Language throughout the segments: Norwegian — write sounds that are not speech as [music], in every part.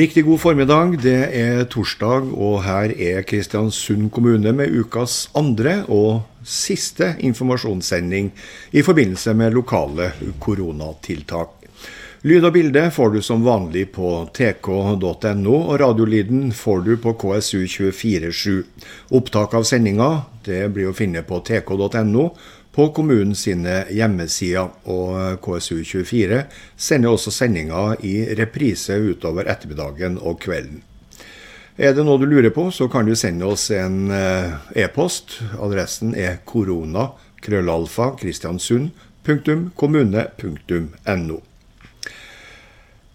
Riktig god formiddag. Det er torsdag, og her er Kristiansund kommune med ukas andre og siste informasjonssending i forbindelse med lokale koronatiltak. Lyd og bilde får du som vanlig på tk.no, og radiolyden får du på KSU247. Opptak av sendinga blir å finne på tk.no på kommunens hjemmesider. Og KSU24 sender også sendinga i reprise utover ettermiddagen og kvelden. Er det noe du lurer på, så kan du sende oss en eh, e-post. Adressen er korona krøllalfa kristiansund.kommune.no.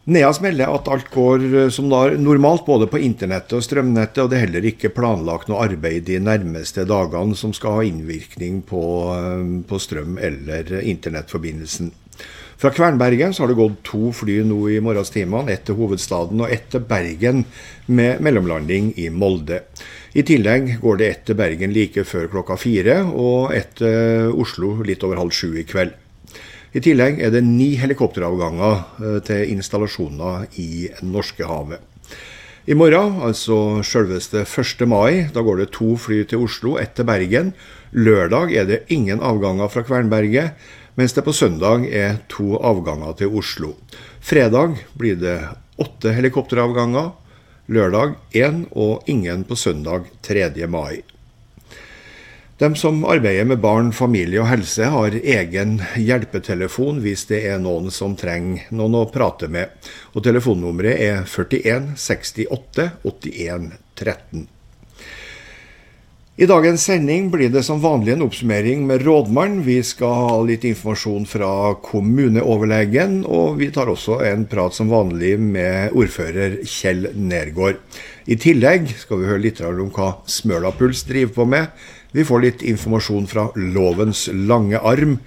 Neas melder at alt går eh, som normalt både på internettet og strømnettet, og det er heller ikke planlagt noe arbeid de nærmeste dagene som skal ha innvirkning på, eh, på strøm- eller internettforbindelsen. Fra Kvernbergen så har det gått to fly nå i morgenstimene, ett til hovedstaden og ett til Bergen, med mellomlanding i Molde. I tillegg går det ett til Bergen like før klokka fire, og ett til Oslo litt over halv sju i kveld. I tillegg er det ni helikopteravganger eh, til installasjoner i Norskehavet. I morgen, altså selveste 1. mai, da går det to fly til Oslo, ett til Bergen. Lørdag er det ingen avganger fra Kvernberget, mens det på søndag er to avganger til Oslo. Fredag blir det åtte helikopteravganger. Lørdag én, og ingen på søndag 3. mai. De som arbeider med barn, familie og helse, har egen hjelpetelefon hvis det er noen som trenger noen å prate med. Og Telefonnummeret er 41 68 81 13. I dagens sending blir det som vanlig en oppsummering med rådmann. Vi skal ha litt informasjon fra kommuneoverlegen, og vi tar også en prat som vanlig med ordfører Kjell Nergård. I tillegg skal vi høre litt om hva Smølapuls driver på med. Vi får litt informasjon fra lovens lange arm,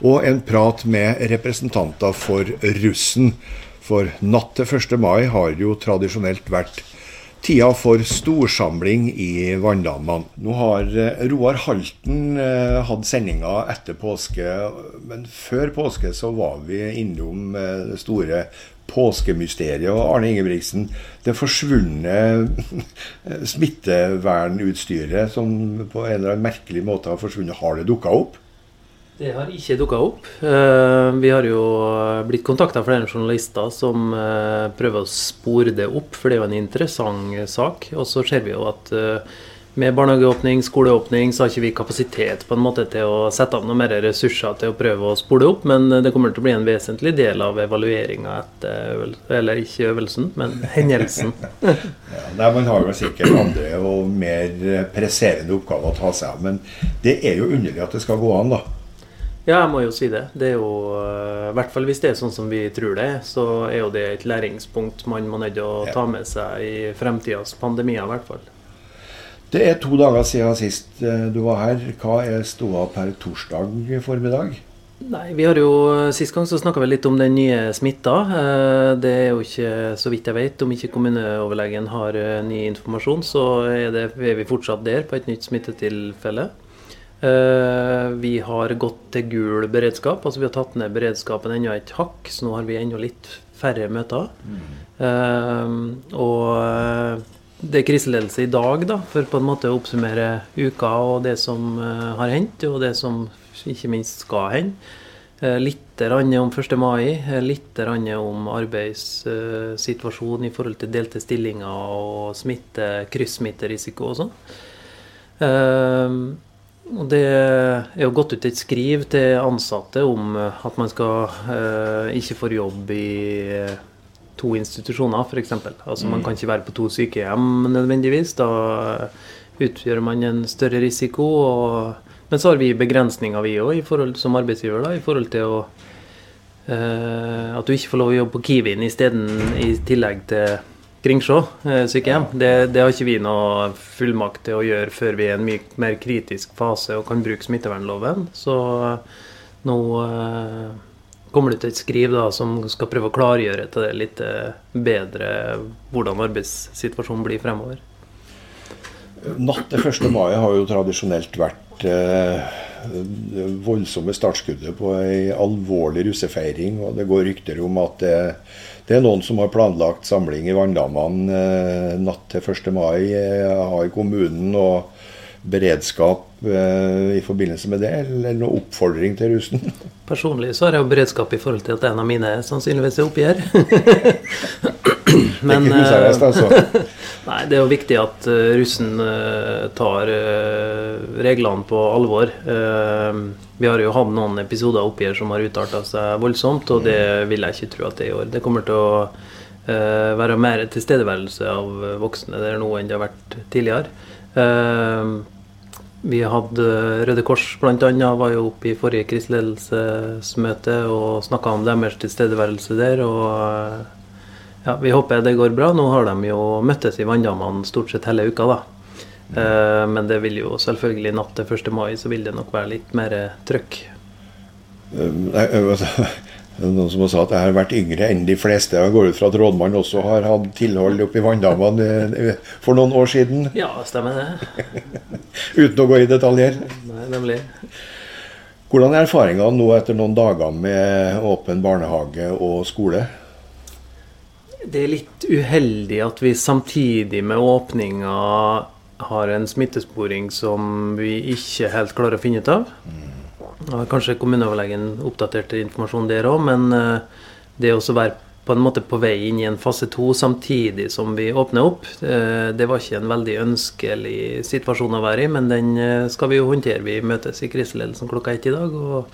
og en prat med representanter for russen. For natt til 1. mai har jo tradisjonelt vært tida for storsamling i vanndammene. Nå har eh, Roar Halten eh, hatt sendinga etter påske, men før påske så var vi innom eh, det store påskemysteriet. Og Arne Ingebrigtsen, det forsvunne smittevernutstyret som på en eller annen merkelig måte har forsvunnet, har det dukka opp? Det har ikke dukka opp. Eh, vi har jo blitt kontakta av flere journalister som eh, prøver å spore det opp, for det er jo en interessant sak. Og så ser vi jo at eh, med barnehageåpning, skoleåpning, så har ikke vi kapasitet på en måte til å sette av noen mer ressurser til å prøve å spole opp, men det kommer til å bli en vesentlig del av evalueringa etter øvelsen, eller ikke øvelsen, men [laughs] hendelsen. ja, nei, Man har jo sikkert andre og mer presserende oppgaver å ta seg av, men det er jo underlig at det skal gå an, da. Ja, jeg må jo si det. Det er jo, I hvert fall hvis det er sånn som vi tror det, så er jo det et læringspunkt man må nødt til å ta med seg i fremtidas pandemier, i hvert fall. Det er to dager siden sist eh, du var her. Hva er ståa per torsdag formiddag? Nei, vi har jo, Sist gang så snakka vi litt om den nye smitta. Eh, det er jo ikke, så vidt jeg vet, om ikke kommuneoverlegen har eh, ny informasjon, så er, det, er vi fortsatt der på et nytt smittetilfelle. Vi har gått til gul beredskap, altså vi har tatt ned beredskapen enda et hakk, så nå har vi enda litt færre møter. Mm. Og det er kriseledelse i dag, da, for på en måte å oppsummere uka og det som uh, har hendt, og det som ikke minst skal hende. Uh, litt om 1. mai, uh, litt om arbeidssituasjonen i forhold til delte stillinger og smitte, kryssmitterisiko og sånn. Det er jo gått ut et skriv til ansatte om at man skal ikke få jobb i to institusjoner, f.eks. Altså, mm. Man kan ikke være på to sykehjem nødvendigvis. Da utgjør man en større risiko. Og, men så har vi begrensninger, vi òg, som arbeidsgiver, da, i forhold til å eh, At du ikke får lov å jobbe på Kiwien isteden, i tillegg til Kringsjå eh, sykehjem. Det, det, har ikke vi noe fullmakt til å gjøre før vi er i en mye mer kritisk fase og kan bruke smittevernloven. Så nå eh, kommer det ut et skriv da, som skal prøve å klargjøre til det litt eh, bedre hvordan arbeidssituasjonen blir fremover. Natt til 1. mai har jo tradisjonelt vært eh, det voldsomme startskuddet på ei alvorlig russefeiring. Og det går rykter om at det, det er noen som har planlagt samling i Vanndammene eh, natt til 1. mai. Eh, har kommunen og beredskap eh, i forbindelse med det, eller noen oppfordring til russen? [laughs] Personlig så har jeg jo beredskap i forhold til at en av mine sannsynligvis er oppi her. [laughs] Men, det er ikke altså? [laughs] Nei, det er jo viktig at uh, russen uh, tar reglene på alvor. vi har jo hatt noen episoder oppi her som har utarta seg voldsomt, og det vil jeg ikke tro at det er i år. Det kommer til å være mer tilstedeværelse av voksne der nå enn det har vært tidligere. Vi hadde Røde Kors bl.a. var jo oppe i forrige kriseledelsesmøte og snakka om deres tilstedeværelse der. og ja, Vi håper det går bra. Nå har de jo møttes i Vanndammene stort sett hele uka. da. Eh, men det vil jo selvfølgelig natt til 1. mai så vil det nok være litt mer trøkk. [laughs] Noen som har sagt at jeg har vært yngre enn de fleste. Jeg går ut fra at rådmannen også har hatt tilhold oppe i Vanndammene eh, for noen år siden. Ja, stemmer det. [laughs] Uten å gå i detaljer. Nei, nemlig. Hvordan er erfaringene nå etter noen dager med åpen barnehage og skole? Det er litt uheldig at vi samtidig med åpninga har en smittesporing som vi ikke helt klarer å finne ut av. Kanskje kommuneoverlegen oppdaterte informasjon der òg, men eh, det å være på en måte på vei inn i en fase to samtidig som vi åpner opp, eh, det var ikke en veldig ønskelig situasjon å være i, men den eh, skal vi jo håndtere. Vi møtes i kriseledelsen klokka ett i dag og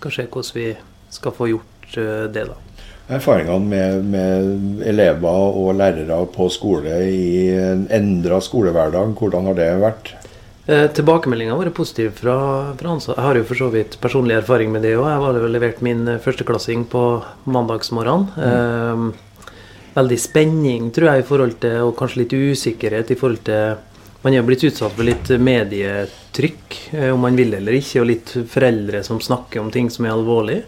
skal se hvordan vi skal få gjort det, da erfaringene med, med, elever og lærere på skole i en endra skolehverdag. Hvordan har det vært? Eh, Tilbakemeldinga har vært positiv fra, fra ansatte. Jeg har jo for så vidt personlig erfaring med det òg. Jeg har levert min førsteklassing på mandagsmorgenen. Mm. Eh, veldig spenning, tror jeg, i forhold til, og kanskje litt usikkerhet i forhold til Man er blitt utsatt for litt medietrykk, eh, om man vil eller ikke, og litt foreldre som snakker om ting som er alvorlig.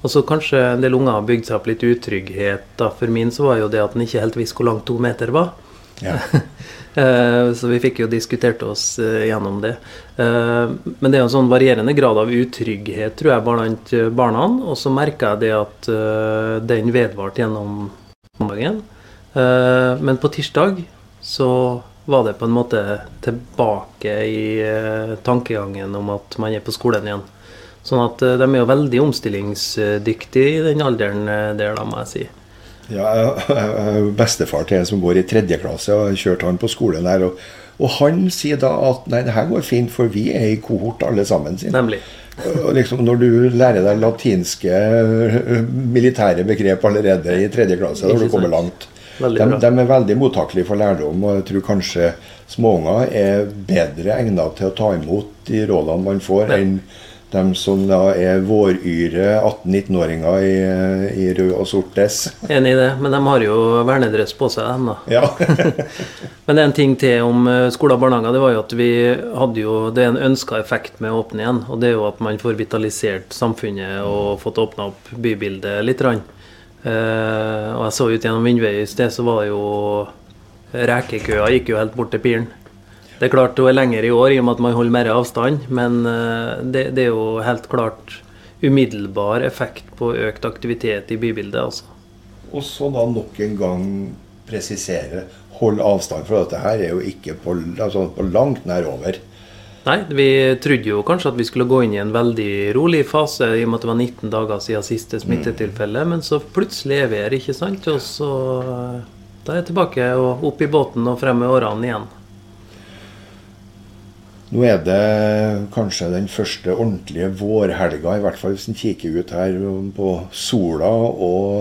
Og så kanskje en del unger har bygd seg opp litt utrygghet. Da. For min så var jo det at en ikke helt visste hvor langt to meter var. Ja. [laughs] Eh, så vi fikk jo diskutert oss eh, gjennom det. Eh, men det er en sånn varierende grad av utrygghet, tror jeg, blant barna. Og så merka jeg det at den vedvarte gjennom mandagen. Men på tirsdag så var det på en måte tilbake i tankegangen om at man er på skolen igjen. Sånn at de er jo veldig omstillingsdyktige i den alderen der, da, må jeg si. Ja, jeg er bestefar til en som går i tredje klasse, og kjørte kjørt han på skolen der. Og, og, han sier da at nei, det her går fint, for vi er i kohort alle sammen. Sin. Nemlig. Og liksom Når du lærer deg latinske eh, militære begrep allerede i tredje klasse, har du kommet langt. De, de, er veldig mottakelige for lærdom, og jeg tror kanskje småunger er bedre egnet til å ta imot de rådene man får, enn de som da er våryre 18-19-åringer i, i, rød og sort dress. [laughs] Enig i det, men de har jo vernedress på seg, dem da. [laughs] Ja. [laughs] men en ting til om skoler skole og barnehager. Det var jo at vi hadde jo Det er en ønska effekt med å åpne igjen. Og det er jo at man får vitalisert samfunnet og fått åpna opp bybildet litt. Rann. Uh, og jeg så ut gjennom vinduet i sted, så var det jo Rekekøa gikk jo helt bort til piren. Det er klart hun er lenger i år i og med at man holder mer avstand, men eh, det, det, er jo helt klart umiddelbar effekt på økt aktivitet i bybildet. altså. Og så da nok en gang presisere hold avstand, for dette her er jo ikke på, altså på langt nær over. Nei, vi trodde jo kanskje at vi skulle gå inn i en veldig rolig fase, i og med at det var 19 dager siden siste smittetilfelle, mm. men så plutselig er vi her, ikke sant? Og så eh, da er jeg tilbake og opp i båten og frem med årene igjen. Nå er det kanskje den første ordentlige vårhelga, i hvert fall hvis en kikker ut her på sola og,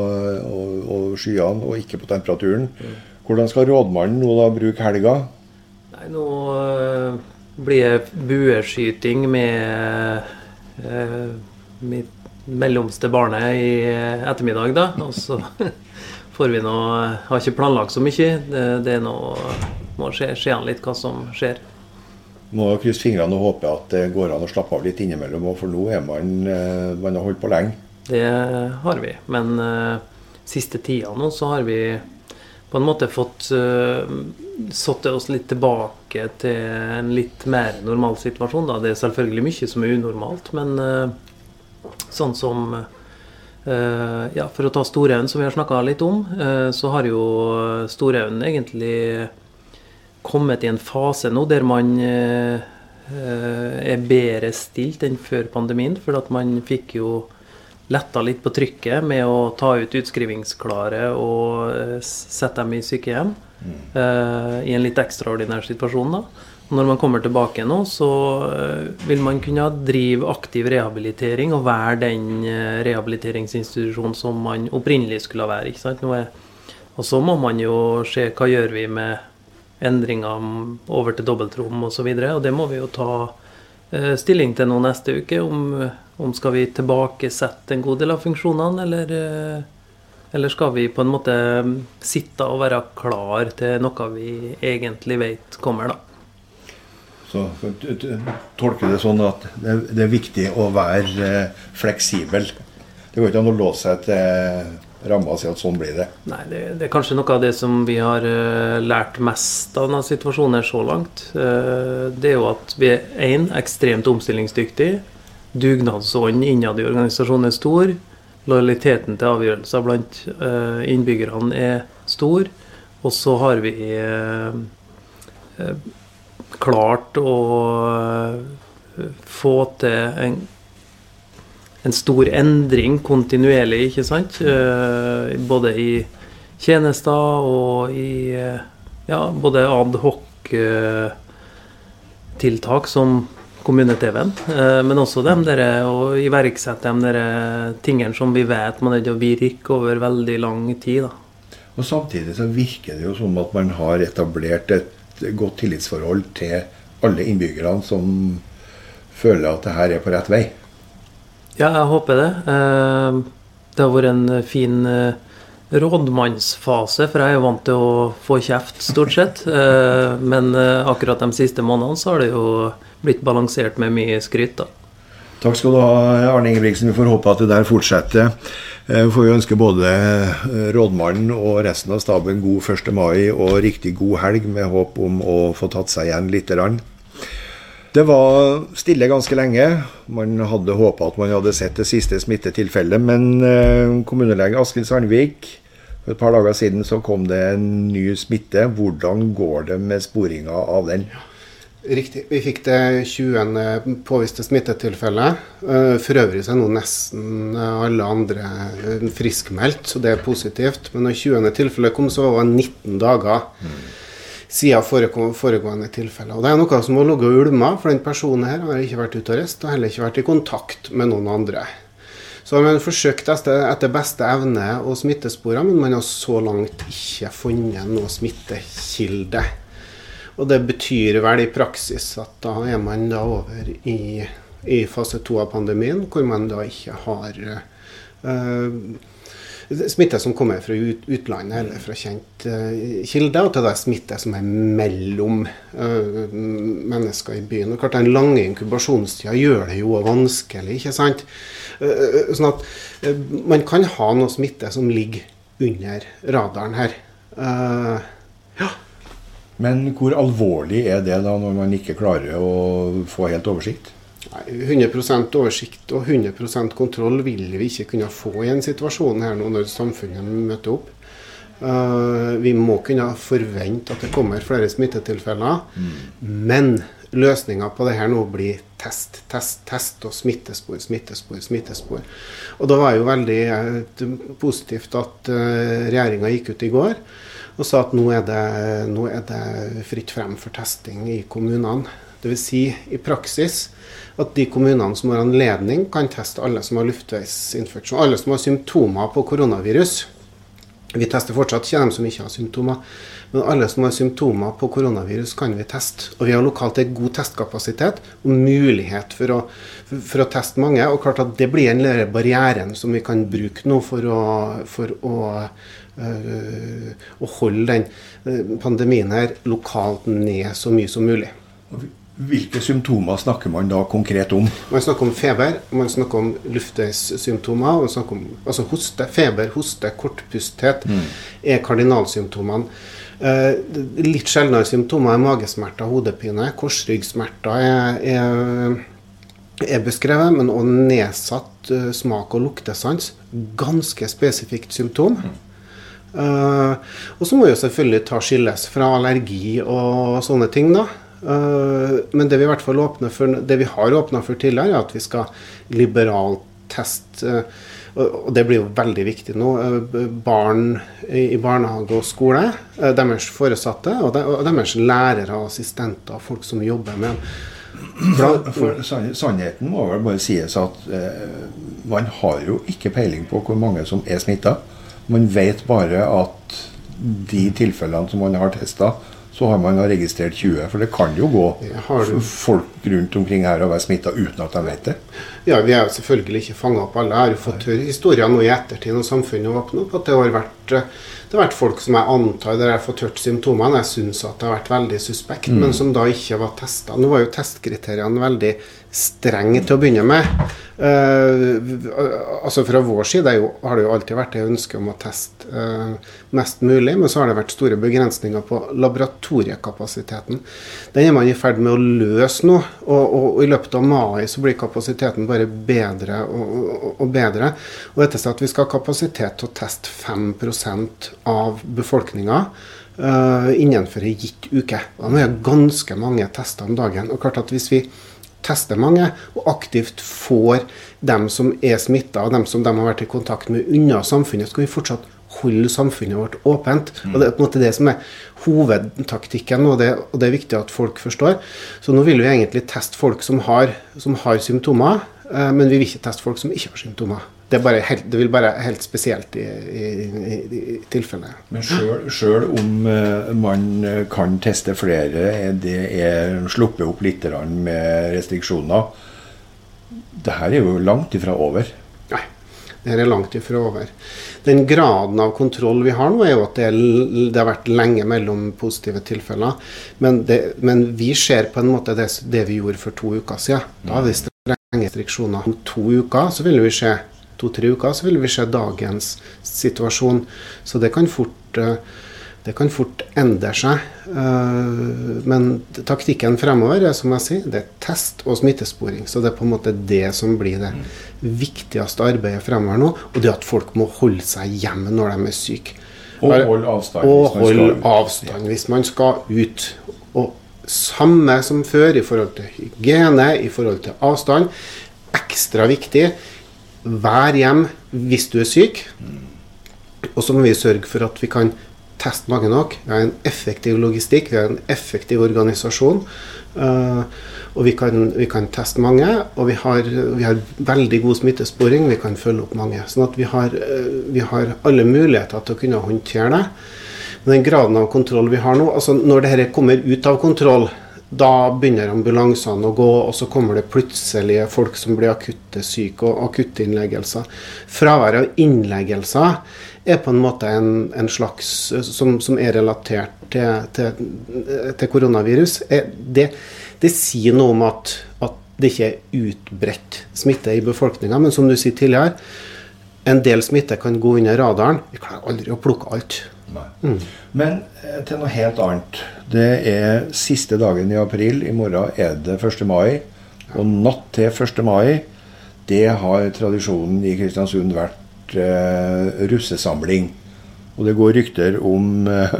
og, og skyene, og ikke på temperaturen. Hvordan skal rådmannen nå da bruke helga? Nei, Nå uh, blir det bueskyting med uh, mitt mellomste barnet i ettermiddag, da. Og så [laughs] får vi nå Har ikke planlagt så mye. Det, det er nå må skje an litt hva som skjer må krysse fingrene og håpe at det går an å slappe av litt innimellom, for nå er man, eh, man har holdt på lenge. Det har vi. Men uh, siste tida nå så har vi på en måte fått uh, satt oss litt tilbake til en litt mer normal situasjon. Da. Det er selvfølgelig mye som er unormalt, men sånn som ja, For å ta Storhaugen, som vi har snakka litt om, så har jo Storhaugen egentlig kommet i en fase nå der man er bedre stilt enn før pandemien. For at man fikk jo letta litt på trykket med å ta ut utskrivingsklare og uh, sette dem i sykehjem. Mm. Uh, I en litt ekstraordinær situasjon. da. Når man kommer tilbake nå, så vil man kunne drive aktiv rehabilitering og være den rehabiliteringsinstitusjonen som man opprinnelig skulle være. ikke sant? Og så må man jo se hva gjør vi med endringer over til dobbeltrom osv. Og, så og det må vi jo ta stilling til nå neste uke. om om skal vi tilbakesette en god del av funksjonene, eller, eh, eller skal vi på en måte sitte og være klar til noe vi egentlig vet kommer, da. Så tolker det sånn at det er viktig å være eh, fleksibel. Det går ikke an å låse seg til ramma si at sånn blir det. Nei, det, det, er kanskje noe av det som vi har uh, lært mest av denne situasjonen her så langt. Uh, det er jo at vi er én ekstremt omstillingsdyktig. dugnadsånden innad i organisasjonen er stor. Lojaliteten til avgjørelser blant uh, innbyggerne er stor. Og så har vi klart å få til en, en, stor endring kontinuerlig, ikke sant? både i tjenester og i ja, både adhoc-tiltak som kommune-TV-en. Eh, men også dem der, å iverksette de tingene som vi vet må virke over veldig lang tid. Da. Og Samtidig så virker det jo som at man har etablert et godt tillitsforhold til alle innbyggerne som føler at det her er på rett vei. Ja, jeg håper det. Eh, det har vært en fin eh, rådmannsfase, for jeg er jo vant til å få kjeft, stort sett. [laughs] Men akkurat de siste månedene så har det jo blitt balansert med mye skryt. da. Takk skal du ha, Arne Ingebrigtsen. Vi får håpe at det der fortsetter. Eh, vi får ønske både eh, rådmannen og resten av staben god 1. mai og riktig god helg, med håp om å få tatt seg igjen lite grann. Det var stille ganske lenge. Man hadde håpa at man hadde sett det siste smittetilfellet, men eh, kommunelege Askild Sandvik for et par dager siden så kom det en ny smitte. Hvordan går det med sporinga av den? Riktig. Vi fikk det 20. påviste smittetilfellet. Eh, for øvrig så er nå nesten alle andre eh, friskmeldt, så det er positivt. Men når 20. tilfellet kom, så var det 19 dager mm. Siden foregående tilfeller. Og Det er noe som har ligget og ulma, for den personen her har ikke vært ute og reist og heller ikke vært i kontakt med noen andre. Så har man forsøkt etter, beste evne å smittespore, men man har så langt ikke funnet noe smittekilde. Og det betyr vel i praksis at da er man da over i, i fase to av pandemien, hvor man da ikke har uh, smitte som kommer fra utlandet eller fra kjent uh, kilde, og til det smitte som er mellom uh, mennesker i byen. Og klart Den lange inkubasjonstida gjør det jo vanskelig. ikke sant? Uh, sånn at man kan ha noe smitte som ligger under radaren her. ja. Men hvor alvorlig er det da når man ikke klarer å få helt oversikt? Nei, 100% oversikt og 100% kontroll vil vi ikke kunne få i en situasjon her nå når samfunnet møter opp. Uh, vi må kunne forvente at det kommer flere smittetilfeller. Mm. Men løsninga på det her nå blir test, test, test og smittespor, smittespor, smittespor. Og da var jo veldig uh, positivt at uh, regjeringa gikk ut i går og sa at nå er, det, nå er det fritt frem for testing i kommunene. Dvs. Si, i praksis at de kommunene som har anledning, kan teste alle som har luftveisinfeksjon. Alle som har symptomer på koronavirus. Vi tester fortsatt ikke dem som ikke har symptomer. Men alle som har symptomer på koronavirus, kan vi teste. Og vi har lokalt en god testkapasitet og mulighet for å, for å teste mange. Og klart at det blir en barrieren som vi kan bruke nå for å, for å å holde den eh, pandemien her lokalt ned så mye som mulig. Hvilke symptomer snakker man da konkret om? Man snakker om feber, man snakker om luftveissymptomer. altså hoste, feber, hoste, kortpusthet mm. er kardinalsymptomene. Eh, litt sjeldnere symptomer er magesmerter, hodepine. Korsryggsmerter er, er, er, beskrevet, men òg nedsatt uh, smak- og luktesans. Ganske spesifikt symptom. Uh, og så må jo selvfølgelig ta skilles fra allergi og sånne ting, da. Uh, men det vi i hvert fall åpner for, det vi har åpna for tidligere, er at vi skal liberalt teste og det blir jo veldig viktig nå. Eh, barn i barnehage og skole, eh, deres foresatte og deres lærere og assistenter, folk som jobber med for, for Sannheten må vel bare sies at eh, man har jo ikke peiling på hvor mange som er smitta. Man vet bare at de tilfellene som man har testa, så har man registrert 20. For det kan jo gå folk rundt omkring her og være smitta uten at de vet det. Ja, vi er jo selvfølgelig ikke fanga opp alle. Jeg har jo fått høre historier nå i ettertid når samfunnet åpner opp, at det har vært, det har vært folk som jeg antar der jeg har fått hørt symptomene, jeg syns at det har vært veldig suspekt, mm. men som da ikke var testa. Nå var jo testkriteriene veldig strenge til å begynne med. Uh, altså Fra vår side jo, har det jo alltid vært et ønske om å teste uh, mest mulig, men så har det vært store begrensninger på laboratoriekapasiteten. Den er man i ferd med å løse nå, og, og, og i løpet av mai så blir kapasiteten bare bedre og, og, bedre. Og dette er at vi skal ha kapasitet til å teste 5 av befolkninga. Uh, innenfor ei gitt uke. Da må vi ha ganske mange tester om dagen. og klart at hvis vi tester mange, og aktivt får dem som er smitta, og dem som de har vært i kontakt med, unna samfunnet, så skal vi fortsatt holde samfunnet vårt åpent. Og Det er på en måte det som er hovedtaktikken, og det, og det, er viktig at folk forstår. Så nå vil vi egentlig teste folk som har, som har symptomer, eh, men vi vil ikke teste folk som ikke har symptomer. Det, helt, det vil bare helt spesielt i, i, i, i tilfellet. Men sjøl om uh, man kan teste flere, det er sluppet opp litt med restriksjoner, det her er jo langt ifra over. Det er langt ifra over. Den graden av kontroll vi har nå, er jo at det, er, det har vært lenge mellom positive tilfeller. Men, det, men, vi ser på en måte det, det vi gjorde for to uker siden. Da har vi strenge restriksjoner. Om to uker så vil vi se to-tre uker, så vil vi se dagens situasjon. Så det kan fort, eh, det kan fort endre seg. Eh, men taktikken fremover er som jeg sier, det er test og smittesporing. Så det er på en måte det som blir det viktigste arbeidet fremover nå. Og det at folk må holde seg hjemme når de er syke. Og holde avstand, og hold avstand hvis man skal ut. Og samme som før i forhold til hygiene, i forhold til avstand. Ekstra viktig Vær hjem hvis du er syk. Og så må vi sørge for at vi kan teste mange nok. Vi har en effektiv logistikk, vi har en effektiv organisasjon. Uh, og vi kan, vi kan, teste mange. Og vi har, vi har, veldig god smittesporing, vi kan følge opp mange. Sånn at vi har, uh, vi har alle muligheter til å kunne håndtere det. Men den graden av kontroll vi har nå, altså når dette kommer ut av kontroll, da begynner ambulansene å gå, og så kommer det plutselig folk som blir akutte syke, og akutte innleggelser. Fravær av innleggelser er på en måte en, en slags som, som, er relatert til, til, til koronavirus. Det, det, sier noe om at, at det ikke er utbredt smitte i befolkninga, men som du sier tidligere, en del smitte kan gå under radaren. Vi klarer aldri å plukke alt. Mm. Men eh, til noe helt annet. Det er siste dagen i april. I morgen er det 1. mai. Og natt til 1. mai, det har tradisjonen i Kristiansund vært eh, russesamling. Og det går rykter om eh,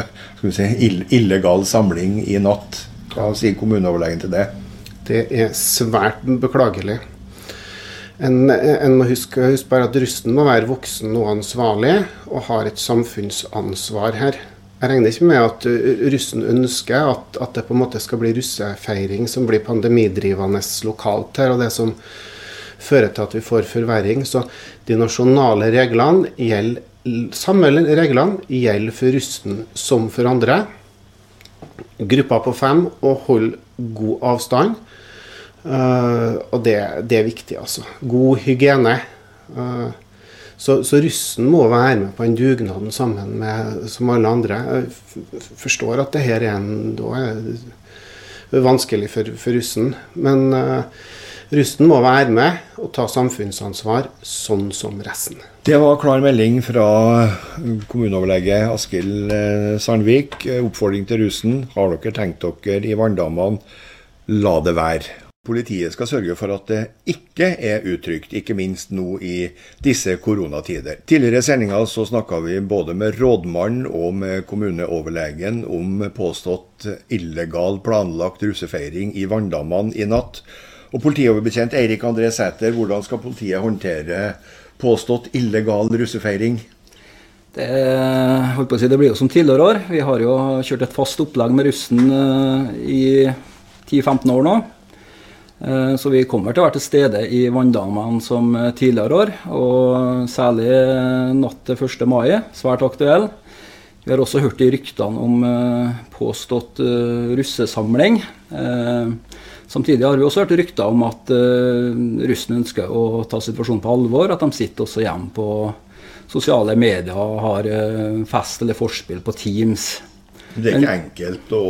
si, illegal samling i natt. Hva sier kommuneoverlegen til det? Det er svært beklagelig. En, en må huske, huske, bare at russen må være voksen og ansvarlig, og har et samfunnsansvar her. Jeg regner ikke med at russen ønsker at, at, det på en måte skal bli russefeiring som blir pandemidrivende lokalt her, og det som fører til at vi får forverring. Så de nasjonale reglene gjelder, samme reglene gjelder for russen som for andre. Gruppa på fem og hold god avstand. Uh, og det, det, er viktig, altså. God hygiene. Uh, så, så, russen må være med på den dugnaden sammen med som alle andre. Jeg forstår at det her er en da vanskelig for, for russen. Men uh, Russen må være med og ta samfunnsansvar, sånn som resten. Det var klar melding fra kommuneoverlege Askild eh, Sandvik. Oppfordring til russen. Har dere tenkt dere i vanndammene, la det være. Politiet skal sørge for at det ikke er utrygt, ikke minst nå i disse koronatider. Tidligere i sendinga så snakka vi både med rådmannen og med kommuneoverlegen om påstått illegal planlagt russefeiring i Vanndammene i natt. Og politioverbetjent Eirik André Sæter, hvordan skal politiet håndtere påstått illegal russefeiring? Det, holdt på å si, det blir jo som tidligere år. Vi har jo kjørt et fast opplegg med russen eh, i 10-15 år nå. Eh, så vi kommer til å være til stede i vanndamene som tidligere år, og særlig natt til 1. mai, svært aktuell. Vi har også hørt i ryktene om eh, påstått russesamling. Samtidig har vi også hørt rykter om at russen ønsker å ta situasjonen på alvor, at de sitter også hjemme på sosiale medier og har fest eller forspill på Teams. Det er ikke enkelt å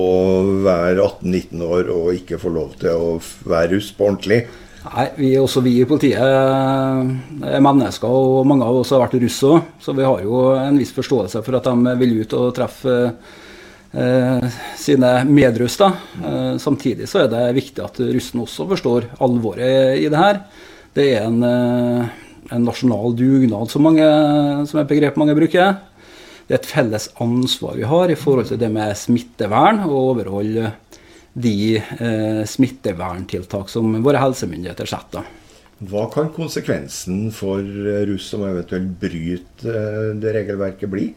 være 18-19 år og ikke få lov til å være russ på ordentlig. Nei, vi, også vi i politiet er mennesker, og mange av oss har vært russ òg. Så vi har jo en viss forståelse for at de vil ut og treffe eh, sine medruss. Eh, samtidig så er det viktig at russen også forstår alvoret i det her. Det er en, eh, en nasjonal dugnad, som, mange, som er et begrep mange bruker det er et felles ansvar vi har i forhold til det med smittevern, og overholde de eh, smitteverntiltak som våre helsemyndigheter setter. Hva kan konsekvensen for russ som eventuelt bryter eh, det regelverket bli?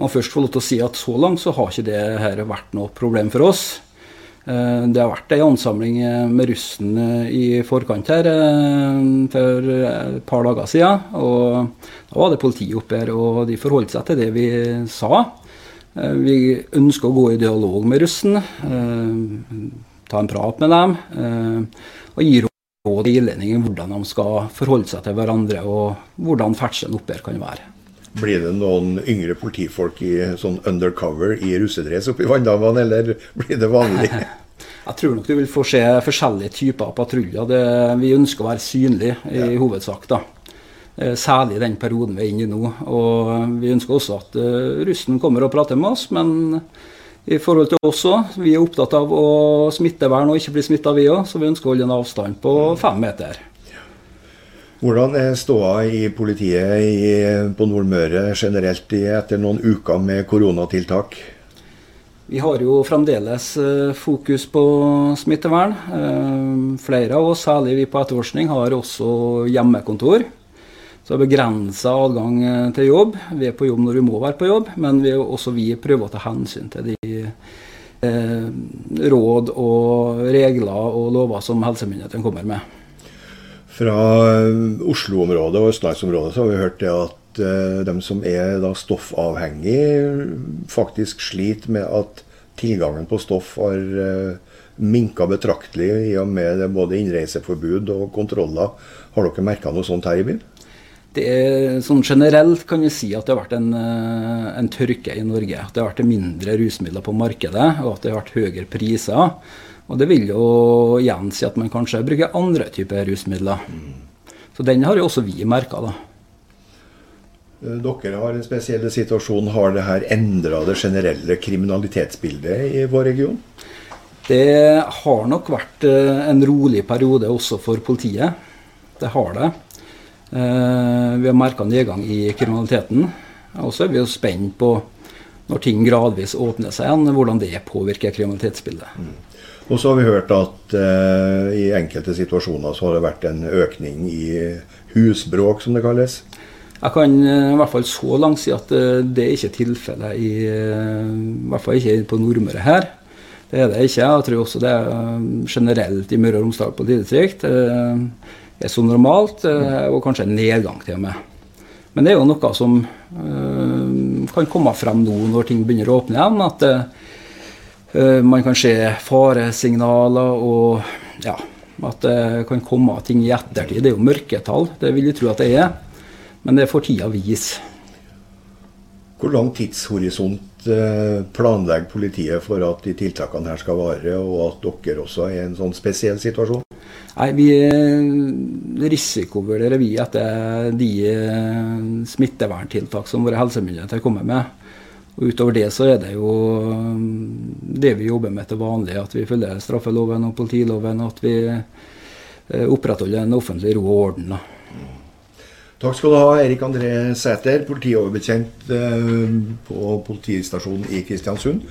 Man først får lov til å si at Så langt så har ikke det her vært noe problem for oss. Eh, det har vært ei ansamling eh, med russen eh, i forkant her for et par dager siden. og Da var det politiet oppe her, og de forholdt seg til det vi sa. Vi ønsker å gå i dialog med russen, ta en prat med dem og gi råd og innledningen hvordan de skal forholde seg til hverandre og hvordan ferdselen oppe her kan være. Blir det noen yngre politifolk i sånn undercover i russedress oppe i Vanndamene, eller blir det vanlig? [laughs] Jeg tror nok du vil få se forskjellige typer patruljer. Det, vi ønsker å være synlige i ja. hovedsak. da. Eh, særlig i den perioden vi er inne i nå. Og vi ønsker også at uh, russen kommer og prater med oss, men i forhold til oss òg. Vi er opptatt av å smittevern og ikke bli smitta, vi òg. Så vi ønsker å holde en avstand på fem meter. Hvordan er ståa i politiet i, på Nordmøre generelt etter noen uker med koronatiltak? Vi har jo fremdeles eh, fokus på smittevern. Eh, flere av oss, særlig vi på etterforskning, har også hjemmekontor. Så begrensa adgang eh, til jobb. Vi er på jobb når vi må være på jobb, men vi, også vi prøver å ta hensyn til de råd og regler og lover som helsemyndighetene kommer med. Fra Oslo-området og østlandsområdet så har vi hørt det at uh, de som er da stoffavhengig, faktisk sliter med at tilgangen på stoff har uh, minka betraktelig i og med både innreiseforbud og kontroller. Har dere merka noe sånt her i byen? Det er, sånn Generelt kan vi si at det har vært en, eh, en, tørke i Norge. At det har vært mindre rusmidler på markedet, og at det har vært høyere priser. Og det vil jo igjen si at man kanskje bruker andre typer rusmidler. Mm. Så den har jo også vi merka, da. Eh, dere har en spesiell situasjon. Har det her endra det generelle kriminalitetsbildet i vår region? Det har nok vært eh, en rolig periode også for politiet. Det har det. Eh, vi har merka nedgang i kriminaliteten. Og så er vi jo spent på, når ting gradvis åpner seg igjen, hvordan det påvirker kriminalitetsbildet. Og så har vi hørt at eh, i enkelte situasjoner så har det vært en økning i husbråk, som det kalles. Jeg kan eh, i hvert fall så langt si at eh, det er ikke tilfellet i, eh, i hvert fall ikke på Nordmøre her. Det er det ikke. Jeg tror også det er generelt i Møre og Romsdal politidistrikt er så normalt, og kanskje en nedgang til og med. Men det er jo noe som kan komme frem nå når ting begynner å åpne igjen. At man kan se faresignaler og ja, at det kan komme ting i ettertid. Det er jo mørketall, det vil jeg tro at det er. Men det får tida vise. Hvor lang tidshorisont eh, planlegger politiet for at de tiltakene her skal vare, og at dere også er i en sånn spesiell situasjon? Nei, vi risikovurderer vi etter de smitteverntiltak som våre helsemyndigheter kommer med. Og Utover det så er det jo det vi jobber med til vanlig, at vi følger straffeloven og politiloven. og At vi opprettholder en offentlig ro og orden. Takk skal du ha, Erik André Sæter, politioverbetjent på politistasjonen i Kristiansund.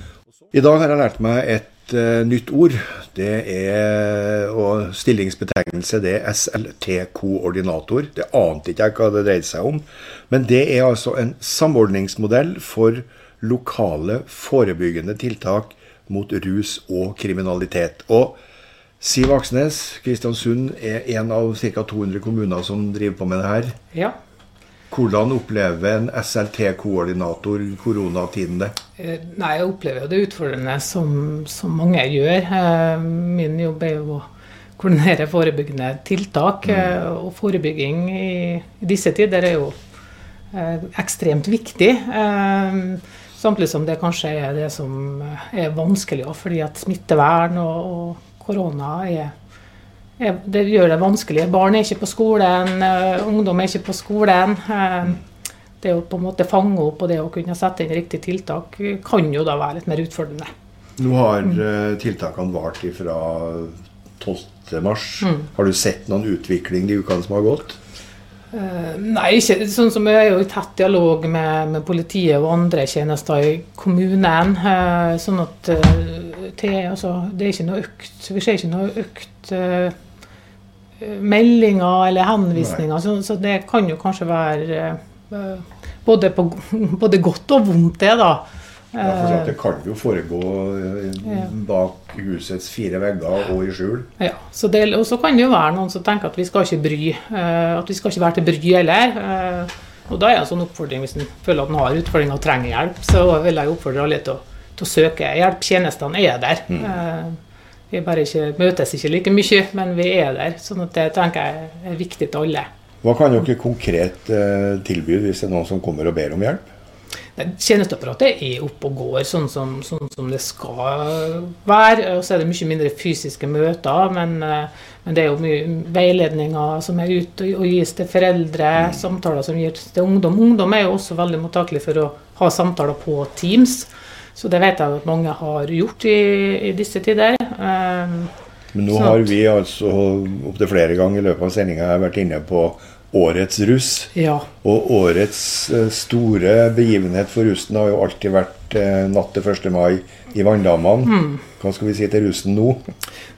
I dag har jeg lært meg et uh, nytt ord. Det er og stillingsbetegnelse det er SLT-koordinator. Det ante ikke jeg hva det dreide seg om. Men det er altså en samordningsmodell for lokale forebyggende tiltak mot rus og kriminalitet. Og Siv Aksnes, Kristiansund er en av ca. 200 kommuner som driver på med det her. Ja. Hvordan opplever en SLT-koordinator koronatiden det? Eh, nei, Jeg opplever jo det utfordrende som, som, mange gjør. Eh, min jobb er jo å koordinere forebyggende tiltak. Mm. Eh, og forebygging i, disse tider er jo ekstremt viktig. Samtidig som det kanskje er det som er vanskelig, fordi at smittevern og, og korona er, er, det gjør det vanskelig. Barn er ikke på skolen, uh, ungdom er ikke på skolen. Uh, det å på en måte fange opp og det å kunne sette inn riktige tiltak kan jo da være litt mer utfordrende. Nå har uh, tiltakene vart fra 12.3. Mm. Har du sett noen utvikling de ukene som har gått? Uh, nei, ikke sånn som jeg er jo i tett dialog med, med, politiet og andre tjenester i kommunen. Uh, sånn at uh, til, altså, det er ikke noe økt Vi ser ikke noe økt meldinger eller henvisninger. Så, så, det kan jo kanskje være både, på, [laughs] både, godt og vondt, det, da. Ja, for Det kan jo foregå bak husets fire vegger og i skjul. Ja, Og så kan det jo være noen som tenker at vi skal ikke bry. At vi skal ikke være til bry heller. Og da er det en sånn oppfordring hvis en føler at en har utfordringer og trenger hjelp, så vil jeg oppfordre alle til å til å søke hjelp. Tjenestene er der. Mm. Eh, vi bare ikke, møtes ikke like mye, men vi er der. sånn at det tenker jeg er viktig til alle. Hva kan dere konkret eh, tilby hvis det er noen som kommer og ber om hjelp? Tjenesteapparatet er oppe og går sånn som, sånn som, det skal være. Og så er det mye mindre fysiske møter, men, eh, men det er jo mye veiledninger som er ute og gis til foreldre, mm. samtaler som gis til ungdom. Ungdom er jo også veldig mottakelig for å ha samtaler på Teams. Så det vet jeg at mange har gjort i, i disse tider. Um, Men nå har vi altså opptil flere ganger i løpet av sendinga vært inne på årets russ. Ja. Og årets eh, store begivenhet for russen har jo alltid vært eh, natt til 1. mai i Vanndamene. Mm. Hva skal vi si til russen nå?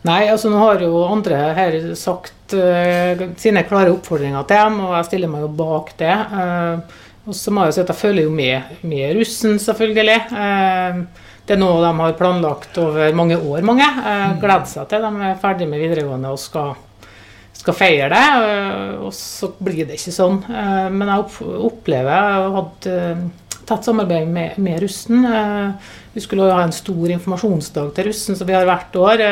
Nei, altså nå har jo andre her sagt uh, sine klare oppfordringer til dem, og jeg stiller meg jo bak det. Uh, og så må jeg jo si at jeg følger jo med, med russen, selvfølgelig. Eh, det er noe de har planlagt over mange år, mange. Eh, mm. Gleder seg til de er ferdig med videregående og skal, skal feire det. Eh, og så blir det ikke sånn. Men jeg opplever Jeg hadde tatt tett samarbeid med, med russen. Vi skulle ha en stor informasjonsdag til russen, som vi har hvert år.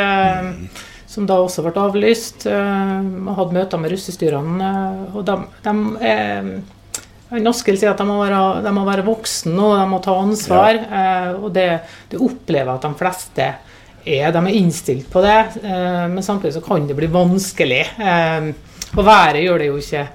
Mm. Som da også ble avlyst. Jeg hadde møter med russestyrene. Og de, de er Askild sier at de må, være, de må være voksne og de må ta ansvar. Ja. Eh, og det, det opplever at de fleste er. De er innstilt på det, eh, men samtidig så kan det bli vanskelig. Eh, og været gjør det jo ikke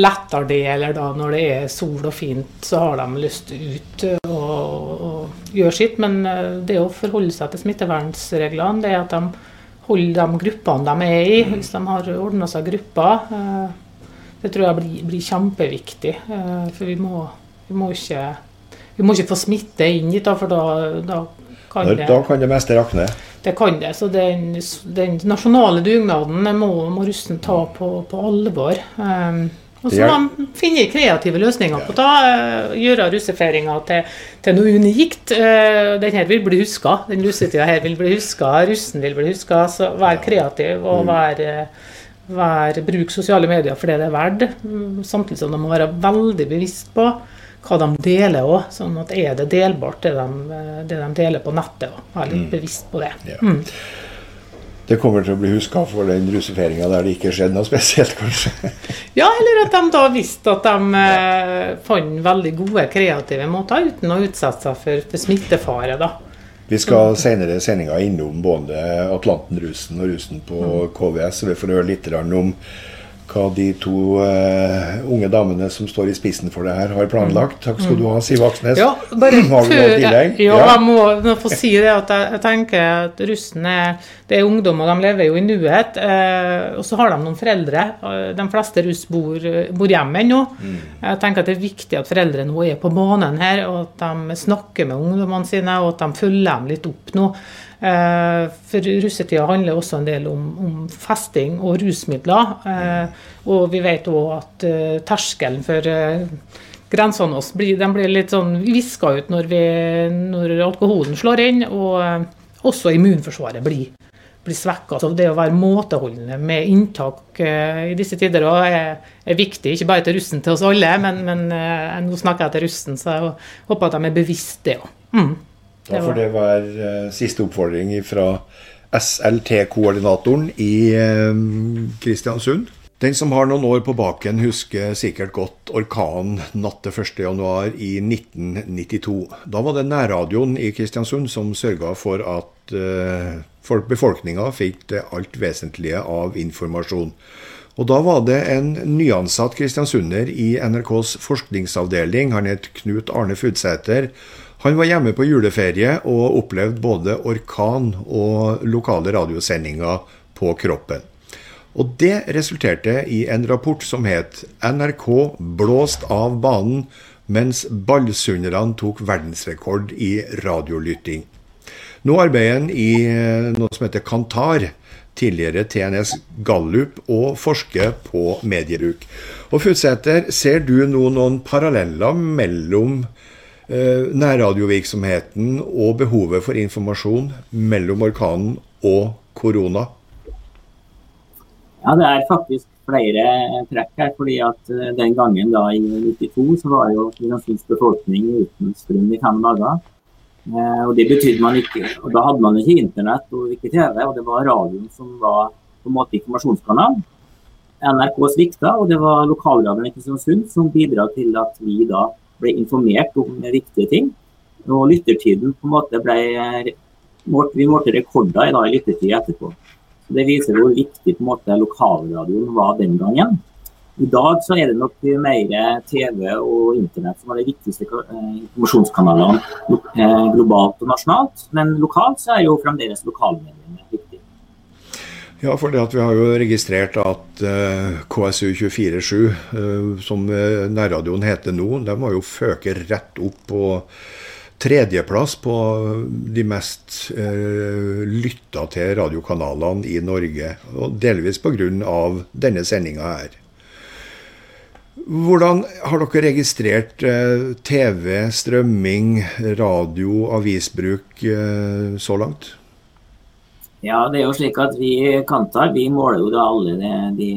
lettere det, eller da når det er sol og fint, så har de lyst ut og, og gjøre sitt. Men eh, det å forholde seg til smittevernreglene, det er at de holder de gruppene de er i. Hvis de har ordna seg grupper. Eh, det tror jeg blir, blir kjempeviktig. Eh, for vi må, vi må, ikke, vi må ikke få smitte inn dit, for da, da kan det Da kan det meste rakne? Det kan det. Så den, den nasjonale dugnaden må, må russen ta på, på alvor. Um, og så må man finne kreative løsninger på det. Uh, gjøre russefeiringa til, til, noe unikt. Uh, den her vil bli huska. Den russetida her vil bli huska. Russen vil bli huska. Så vær kreativ og vær, vær bruk sosiale medier for det det er verdt, mm, samtidig som de må være veldig bevisst på hva de deler òg. Sånn at er det delbart, det de, det de deler på nettet. Og være litt mm. bevisst på det. Ja. Mm. Det kommer til å bli huska for den russefeiringa der det ikke skjedde noe spesielt, kanskje? [laughs] ja, eller at de da visste at de ja. fant veldig gode, kreative måter uten å utsette seg for, for smittefare. da. Vi skal senere i sendinga innom både Atlanten-rusen og rusen på KVS. Vi får høre litt om hva de to uh, unge damene som står i spissen for det her, har planlagt. Takk skal du ha, Siv Aksnes. Ja, bare Har du noe før, tillegg? ja, jeg må, må få si det at jeg, jeg tenker at russen er, det er ungdom, og de lever jo i nuet. Uh, og så har de noen foreldre. Eh, De fleste russ bor, bor hjemme ennå. Jeg tenker at det er viktig at foreldre nå er på banen her, og at de snakker med ungdommene sine, og at de følger dem litt opp nå. Eh, For russetida handler også en del om, om festing og rusmidler. Eh, og vi vet òg at eh, terskelen for grensene våre blir, blir litt sånn viska ut når, vi, når alkoholen slår inn, og også immunforsvaret blir, blir svekka. Så det å være måteholdende med inntak eh, i disse tider også er, er viktig, ikke bare til russen til oss alle, men, men eh, nå snakker jeg til russen, så jeg håper at de er bevisst det òg. Mm. Da får det være eh, siste oppfordring fra SLT-koordinatoren i eh, Kristiansund. Den som har noen år på baken, husker sikkert godt orkanen natt til 1.1 i 1992. Da var det nærradioen i Kristiansund som sørga for at eh, befolkninga fikk det alt vesentlige av informasjon. Og da var det en nyansatt kristiansunder i NRKs forskningsavdeling, han het Knut Arne Fudsæter. Han var hjemme på juleferie og opplevde både orkan og lokale radiosendinger på kroppen. Og det resulterte i en rapport som het 'NRK blåst av banen mens ballsunderne tok verdensrekord i radiolytting'. Nå arbeider han i eh, noe som heter Kantar, tidligere TNS Gallup, og forsker på mediebruk. Og Futsæter, ser du nå noen paralleller mellom nærradiovirksomheten og behovet for informasjon mellom orkanen og korona? Ja, det er faktisk flere trekk her. fordi at eh, Den gangen da i 92 så var jo Kristiansunds befolkning uten strøm i fem dager. Eh, og det betydde man ikke, og Da hadde man ikke internett og ikke TV, og det var radioen som var på en måte informasjonskanalen. NRK svikta, og det var lokalradioen i Kristiansund som bidra til at vi da ble informert om viktige ting. Og lyttertiden på en måte ble Vi målte rekorder i, da, i lyttertid etterpå. Så Det viser hvor viktig på en måte lokalradioen var den gangen. I dag så er det nok mer TV og internett som er de viktigste eh, informasjonskanalene eh, globalt og nasjonalt. Men lokalt så er jo fremdeles lokalmediene viktig. Ja, for det at vi har jo registrert at uh, KSU247, uh, som uh, nærradioen heter nå, de har jo føket rett opp på tredjeplass på de mest uh, lytta til radiokanalene i Norge. Og delvis pga. denne sendinga her. Hvordan har dere registrert TV, strømming, radio, avisbruk så langt? Ja, det er jo slik at Vi Kantar vi måler jo da alle de, de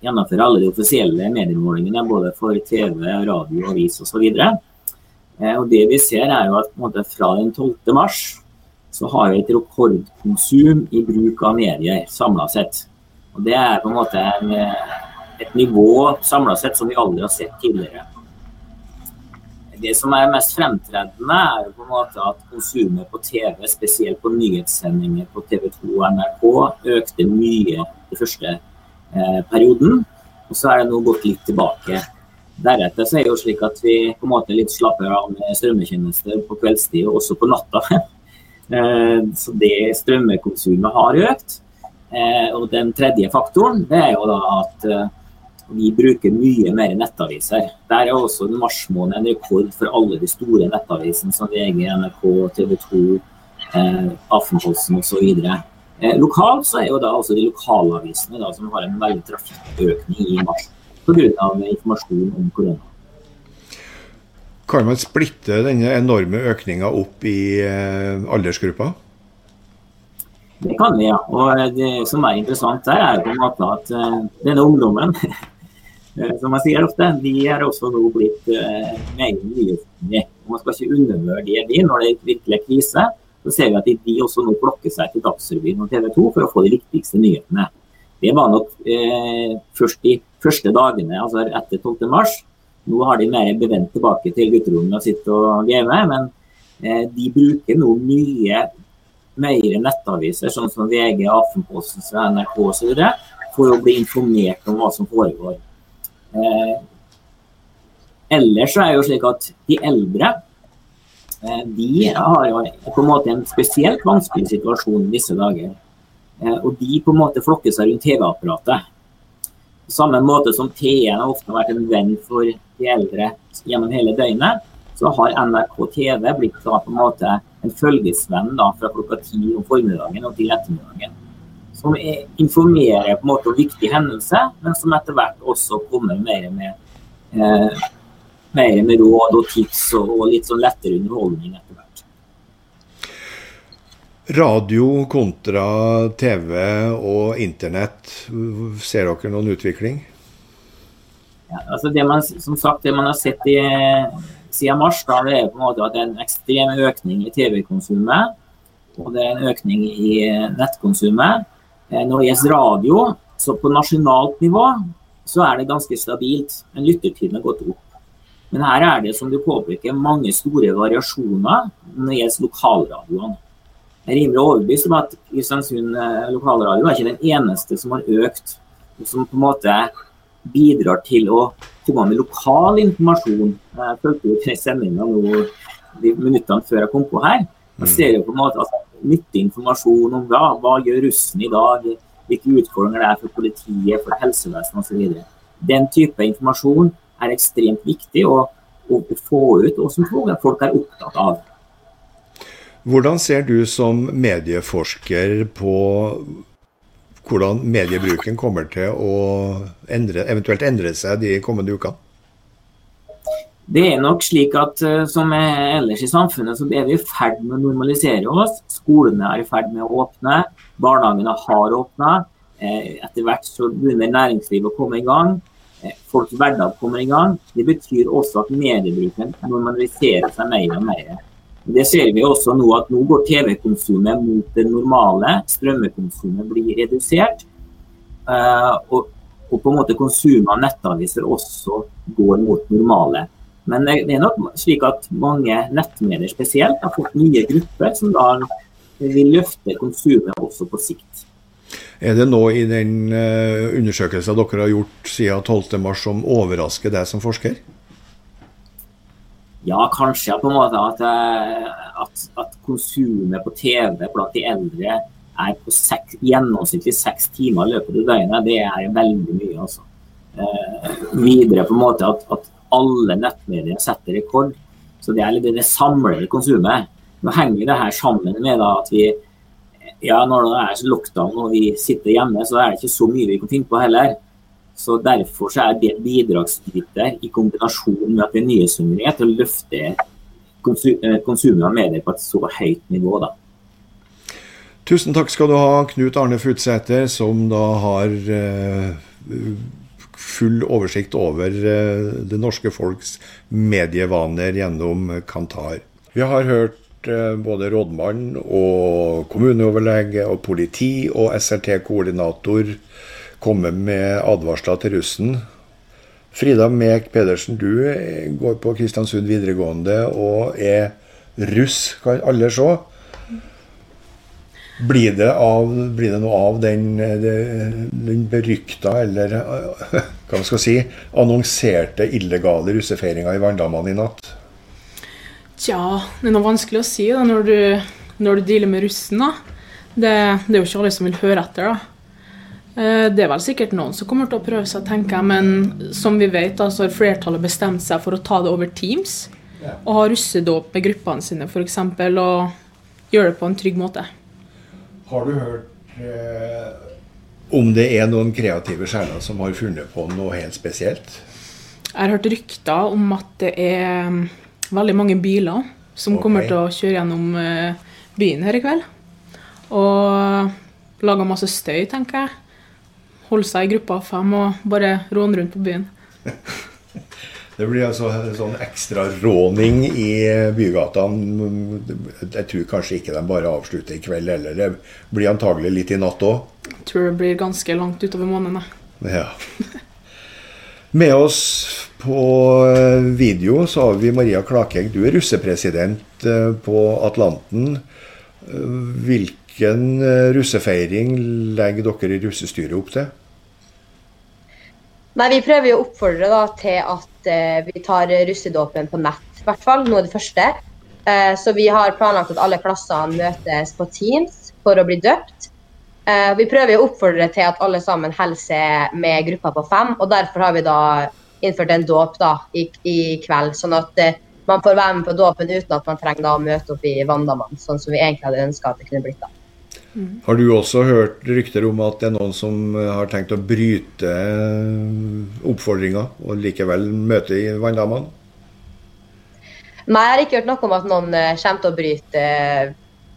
gjennomfører alle de offisielle mediemålingene både for TV, radio, avis osv. Eh, og det vi ser er jo at måte, Fra den 12. mars så har vi et rekordkonsum i bruk av medier samla sett. Og Det er på en måte en, et nivå samla sett som vi aldri har sett tidligere. Det som er mest fremtredende, er jo på en måte at konsumet på TV, spesielt på nyhetssendinger på TV 2 og NRK, økte mye i første eh, perioden. Og så er det nå gått litt tilbake. Deretter så er det jo slik at vi på en måte litt slapper av med strømmetjenester på kveldstid og også på natta. [laughs] eh, så det strømmekonsumet har økt. Eh, og den tredje faktoren det er jo da at eh, vi bruker mye mer nettaviser. Der er også mars måned en rekord for alle de store nettavisene som VG, NRK, TV 2, eh, Aftenposten osv. Eh, lokalt så er jo da også de lokalavisene da, som har en veldig trafikkøkning i mars pga. informasjon om korona. Kan man splitte denne enorme økninga opp i eh, aldersgrupper? Det kan vi, ja. Og det som er interessant der, er på en måte at uh, denne ungdommen Eh, [laughs] som jeg sier ofte, de er også nå blitt uh, meget nyhetsmessige. Man skal ikke undervurdere de når det virkelig er krise. Så ser vi at de også nå flokker seg til Dagsrevyen og TV 2 for å få de viktigste nyhetene. Det var nok eh, først de første dagene, altså etter 12. mars. Nå har de mer bevendt tilbake til gutterommet og sitter og game, men Eh, de bruker nå mye mer nettaviser, sånn som VG, Aftenposten, NRK osv., for å bli informert om hva som foregår. Eh, ellers så er det jo slik at de eldre eh, de har jo på en måte en spesielt vanskelig situasjon disse dager. Eh, og de på en måte flokker seg rundt TV-apparatet. På samme måte som T1 har ofte vært en venn for de eldre gjennom hele døgnet, så har NRK TV blitt da på en måte en følgesvenn da, fra klokka ti om formiddagen og til ettermiddagen. Som informerer på en måte om viktige hendelser, men som etter hvert også kommer mer med, eh, mer med råd og tips og, og litt sånn lettere underholdning etter hvert. Radio kontra TV og internett, ser dere noen utvikling? Ja, altså det man, som sagt, det man har sett i siden mars da det er på en måte at det er en ekstrem økning i TV-konsumet. Og det er en økning i nettkonsumet. Eh, når det gjelder radio, så på nasjonalt nivå så er det ganske stabilt. Men lyttertiden har gått opp. Men her er det, som du påpeker, mange store variasjoner når det gjelder lokalradioene. Jeg er rimelig overbevist om at Kristiansund eh, lokalradio er ikke den eneste som har økt, og som på en måte bidrar til å komme med lokal informasjon. Jeg fulgte jo tre sendinga nå de minuttene før jeg kom på her. Jeg mm. ser jo på en måte altså, nyttig informasjon om hva, hva gjør russen i dag, hvilke utfordringer det er for politiet, for helsevesenet osv. Den type informasjon er ekstremt viktig å, å få ut, og som folk er opptatt av. Hvordan ser du som medieforsker på hvordan mediebruken kommer til å endre, eventuelt endre seg de kommende ukene? Det er nok slik at uh, som ellers i samfunnet, så er vi i ferd med å normalisere oss. Skolene er i ferd med å åpne. Barnehagene har åpna. Eh, etter hvert så begynner næringslivet å komme i gang. Eh, folks hverdag kommer i gang. Det betyr også at mediebruken normaliserer seg mer og mer. Det ser vi også nå at nå går TV-konsumet mot det normale. Strømmekonsumet blir redusert. Og, på en måte konsumet av nettaviser også går mot normale. Men det, er nok slik at mange nettmedier spesielt har fått nye grupper som da vil løfte konsumet også på sikt. Er det noe i den uh, undersøkelsen dere har gjort siden 12.3 som overrasker deg som forsker? Ja, kanskje på en måte at, eh, at, at konsumet på TV blant de eldre er på seks, gjennomsnittlig seks timer i løpet av døgnet. Det er veldig mye, altså. Eh, videre på en måte at, at alle nettmedier setter rekord. Så det er det, det samlede konsumet. Nå henger det her sammen med at vi ja, når det er lockdown og vi sitter hjemme, så er det ikke så mye vi kan finne på heller. Så Derfor så er det bidragsyter i kombinasjon med at det er nyhetssummeriet til å løfte eh, konsumet av medier på et så høyt nivå. da. Tusen takk skal du ha, Knut Arne Futsæter, som da har uh, full oversikt over uh, det norske folks medievaner gjennom Kantar. Vi har hørt uh, både rådmann og kommuneoverlege og politi og SRT-koordinator komme med advarsler til russen. Frida Mek Pedersen, du går på Kristiansund videregående og er russ, kan alle se. Blir det, av, blir det noe av den, den berykta, eller [laughs] hva man skal si, annonserte illegale russefeiringa i Verndammene i natt? Tja, det er noe vanskelig å si da, når, du, når du dealer med russen. da. Det, det, er jo ikke alle som vil høre etter. da. Eh, det er vel sikkert noen som kommer til å prøve seg, tenker jeg. Men som vi vet, så har flertallet bestemt seg for å ta det over Teams. Og ha russedåp med gruppene sine, f.eks. Og gjøre det på en trygg måte. Har du hørt eh, om det er noen kreative sjeler som har funnet på noe helt spesielt? Jeg har hørt rykter om at det er mm, veldig mange biler som okay. kommer til å kjøre gjennom eh, byen her i kveld. Og lager masse støy, tenker jeg holde seg i gruppa av fem og bare råne rundt på byen. [laughs] Det blir altså sånn ekstra råning i bygatene. Jeg tror kanskje ikke de bare avslutter i kveld heller. Det blir antagelig litt i natt òg. Tror det blir ganske langt utover måneden. Ja. Med oss På eh, video så har vi Maria Klakegg, du er russepresident eh, på Atlanten. Hvilken russefeiring legger dere i russestyret opp til? Nei, Vi prøver å oppfordre da, til at vi tar russedåpen på nett, i hvert fall. Nå er det første. så vi har planlagt at alle klassene møtes på Teams for å bli døpt. Eh, vi prøver å oppfordre til at alle sammen holder med gruppa på fem. og Derfor har vi da innført en dåp da, i, i, kveld. Sånn at uh, man får være med på dåpen uten at man trenger da å møte opp i Vandamann, sånn som vi egentlig hadde ønska at det kunne blitt. da. Mm. Har du også hørt rykter om at det er noen som eh, har tenkt å bryte oppfordringa og likevel møte i Vandamann? Nei, jeg har ikke hørt noe om at noen kommer til å bryte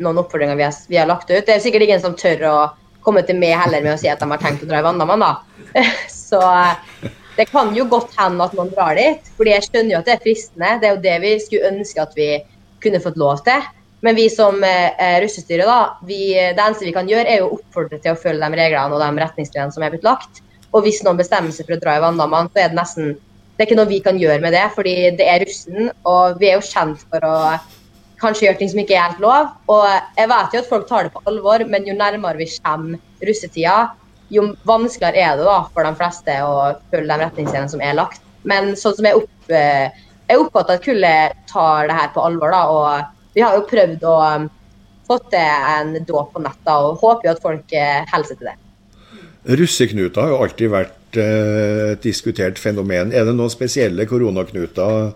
noen oppfordringer vi har, vi har, lagt ut. Det er sikkert ingen som tør å komme til meg heller med å si at de har tenkt å dra i Vandamann, da. [laughs] Så eh, det kan jo godt hende at noen drar dit. fordi jeg skjønner jo at det er fristende. Det er jo det vi skulle ønske at vi kunne fått lov til. Men vi som eh, russestyre, da, vi, det eneste vi kan gjøre, er å oppfordre til å følge de reglene og de retningslinjene som er blitt lagt. Og hvis noen bestemmer seg for å dra i vanndammene, så er det nesten Det er ikke noe vi kan gjøre med det, fordi det er russen. Og vi er jo kjent for å kanskje gjøre ting som ikke er helt lov. Og jeg vet jo at folk tar det på alvor, men jo nærmere vi kommer russetida, jo vanskeligere er det da for de fleste å følge de retningslinjene som er lagt. Men sånn som jeg, opp, eh, jeg oppfatter at kullet tar det her på alvor, da, og vi har jo prøvd å um, få til en dåp på netta, og håper jo at folk eh, holder til det. Russeknuter har jo alltid vært eh, et diskutert fenomen. Er det noen spesielle koronaknuter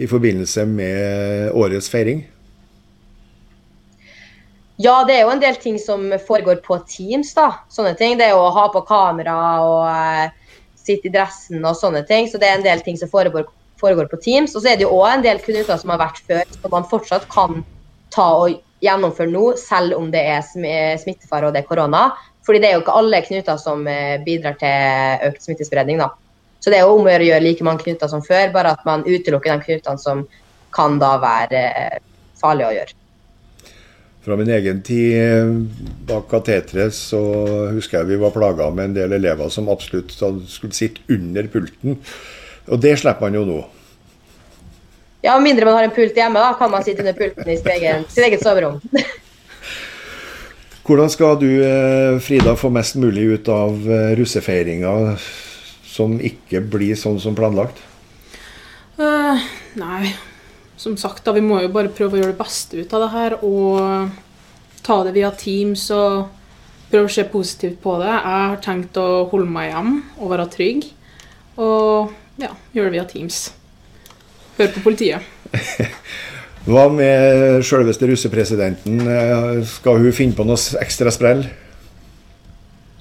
i forbindelse med årets feiring? Ja, det er jo en del ting som foregår på Teams. da, sånne ting. Det er å ha på kamera og uh, sitte i dressen og sånne ting. Så det er en del ting som foregår, foregår på Teams. Og så er det jo òg en del knuter som har vært før, som man fortsatt kan ta og gjennomføre nå, selv om det er smittefare og det er korona. Fordi det er jo ikke alle knuter som eh, bidrar til økt smittespredning. da. Så det er jo om å gjøre å gjøre like mange knuter som før, bare at man utelukker de knutene som kan da være eh, farlige å gjøre. Fra min egen tid bak kateteret så husker jeg vi var plaga med en del elever som absolutt skulle sitte under pulten. Og det slipper han jo nå. Ja, med mindre man har en pult hjemme, da kan man sitte under pulten i sitt eget, sitt eget soverom. [laughs] Hvordan skal du, eh, Frida, få mest mulig ut av eh, russefeiringa som ikke blir sånn som planlagt? Uh, nei, som sagt, da, vi må jo bare prøve å gjøre det beste ut av det her. Og ta det via Teams og prøve å se positivt på det. Jeg har tenkt å holde meg hjem og være trygg. Og ja, gjør det via Teams. Hør på politiet. [laughs] Hva med selveste russepresidenten? Skal hun finne på noe ekstra sprell?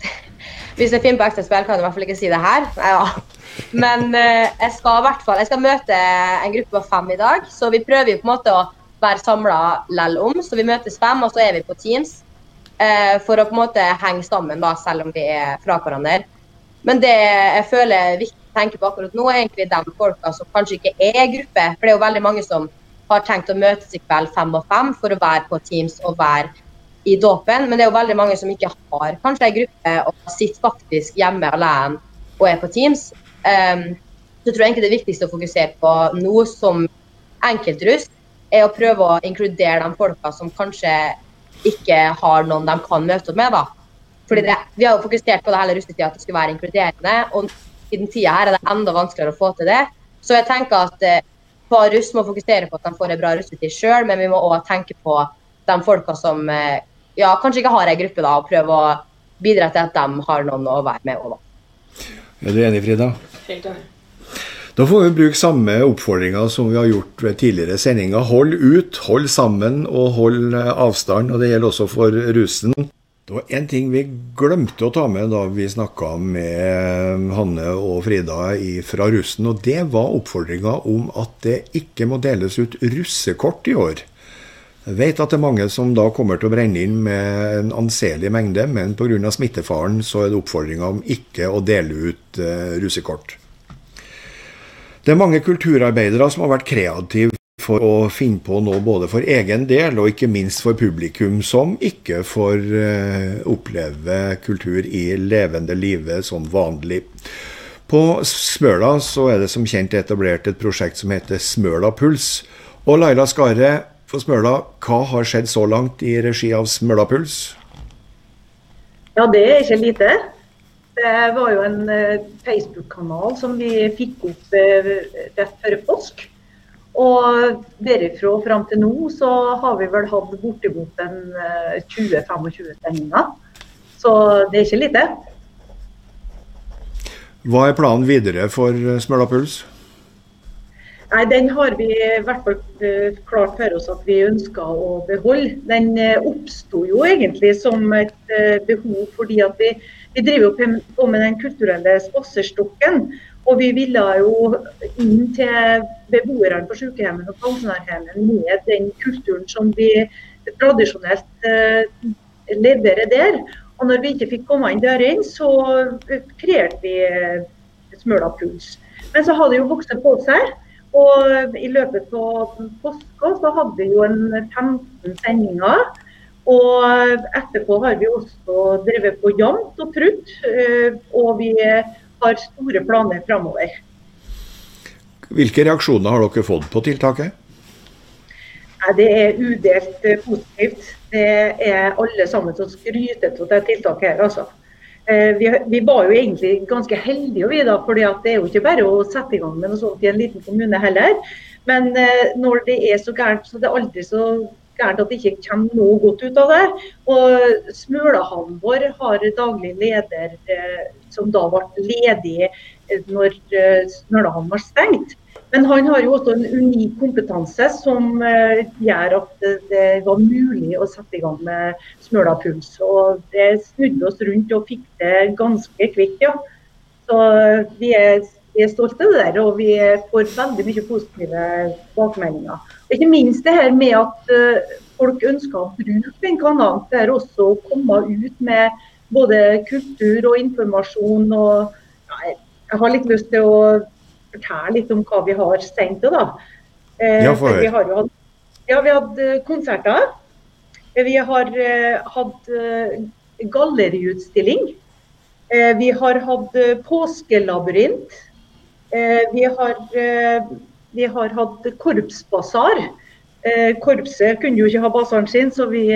[laughs] Hvis jeg finner på ekstra sprell, kan jeg i hvert fall ikke si det her. Ja. [laughs] Men uh, jeg skal i hvert fall jeg skal møte en gruppe på fem i dag. Så vi prøver på en måte å være samla lell om. Så vi møtes fem, og så er vi på Teams. Uh, for å på en måte henge sammen, da, selv om vi er fra hverandre. Men det jeg føler er viktig å tenke på akkurat nå, er egentlig de folka som kanskje ikke er gruppe. For det er jo veldig mange som har tenkt å møtes i kveld fem og fem for å være på Teams og være i dåpen. Men det er jo veldig mange som ikke har kanskje ei gruppe og sitter faktisk hjemme alene og er på Teams. Um, så tror jeg egentlig det viktigste å fokusere på nå som enkeltruss, er å prøve å inkludere de folka som kanskje ikke har noen de kan møte opp med. da. Fordi det, Vi har jo fokusert på det hele russetida at det skulle være inkluderende. og i den tida her er det enda vanskeligere å få til det. Så jeg tenker at eh, på russ må fokusere på at de får en bra russetid sjøl, men vi må òg tenke på de folka som eh, ja, kanskje ikke har ei gruppe, da, og prøve å bidra til at de har noen å være med òg, da. Er du enig, Frida? Helt enig. Da får vi bruke samme oppfordringa som vi har gjort ved tidligere sendinger. Hold ut, hold sammen og hold avstand. og Det gjelder også for russen. Det var en ting vi glemte å ta med da vi snakka med Hanne og Frida fra russen. og Det var oppfordringa om at det ikke må deles ut russekort i år. Jeg vet at det er mange som da kommer til å brenne inn med en anselig mengde, men pga. smittefaren så er det oppfordringa om ikke å dele ut uh, russekort. Det er mange kulturarbeidere som har vært kreative for å finne på noe både for egen del og ikke minst for publikum som ikke får uh, oppleve kultur i levende live som vanlig. På Smøla så er det som kjent etablert et prosjekt som heter Smøla Puls. Og Laila Skare for Smøla, hva har skjedd så langt i regi av Smøla Puls? Ja, det er ikke lite. Det var jo en eh, Facebook-kanal som vi fikk opp eh, rett før påsk. Og derifra og fram til nå så har vi vel hatt bortimot en 20-25 stemninger. Så det er ikke lite. Hva er planen videre for Smøla Puls? Nei, Den har vi i hvert fall uh, klart for oss at vi ønsker å beholde. Den oppsto jo egentlig som et behov fordi at vi, vi driver på med den kulturelle spaserstokken. Og vi ville jo inn til beboerne på sykehjemmene og pensjonærhjemmene med den kulturen som vi tradisjonelt leverer der. Og når vi ikke fikk komme inn dørene, så kreerte vi Smøla Puls. Men så har det jo vokst på seg. Og i løpet av påska så hadde vi jo en 15 sendinger. Og etterpå har vi også drevet på jevnt og trutt. Eh, og vi har store planer framover. Hvilke reaksjoner har dere fått på tiltaket? Det er udelt eh, positivt. Det er alle sammen som skryter av det tiltaket her. altså. Eh, vi, vi, var jo egentlig ganske heldige, vi da, fordi det er jo ikke bare å sette i gang med noe sånt i en liten kommune heller. Men eh, når det er så gærent, så det er aldri så gærent at det ikke kommer noe godt ut av det. Og Smølahallen vår har daglig leder eh, som da ble ledig når Smølahallen var stengt. Men han har jo også en unik kompetanse som gjør at det, var mulig å sette i gang med Smøla puls. Og det snudde oss rundt og fikk det ganske kvikt, ja. Så vi er, vi er stolte av det der, og vi får veldig mye positive bakmeldinger. Ikke minst det her med at uh, folk ønsker å bruke den kanalen til også å komme ut med både kultur og informasjon. og ja, Jeg har litt lyst til å fortelle litt om hva vi har sendt da. Eh, ja, for vi har jo hatt, ja, vi har hatt eh, konserter. Vi har hatt galleriutstilling. Vi har hatt påskelabyrint. Vi, har, vi har hatt korpsbasar. korpset kunne jo ikke ha basaren sin, så vi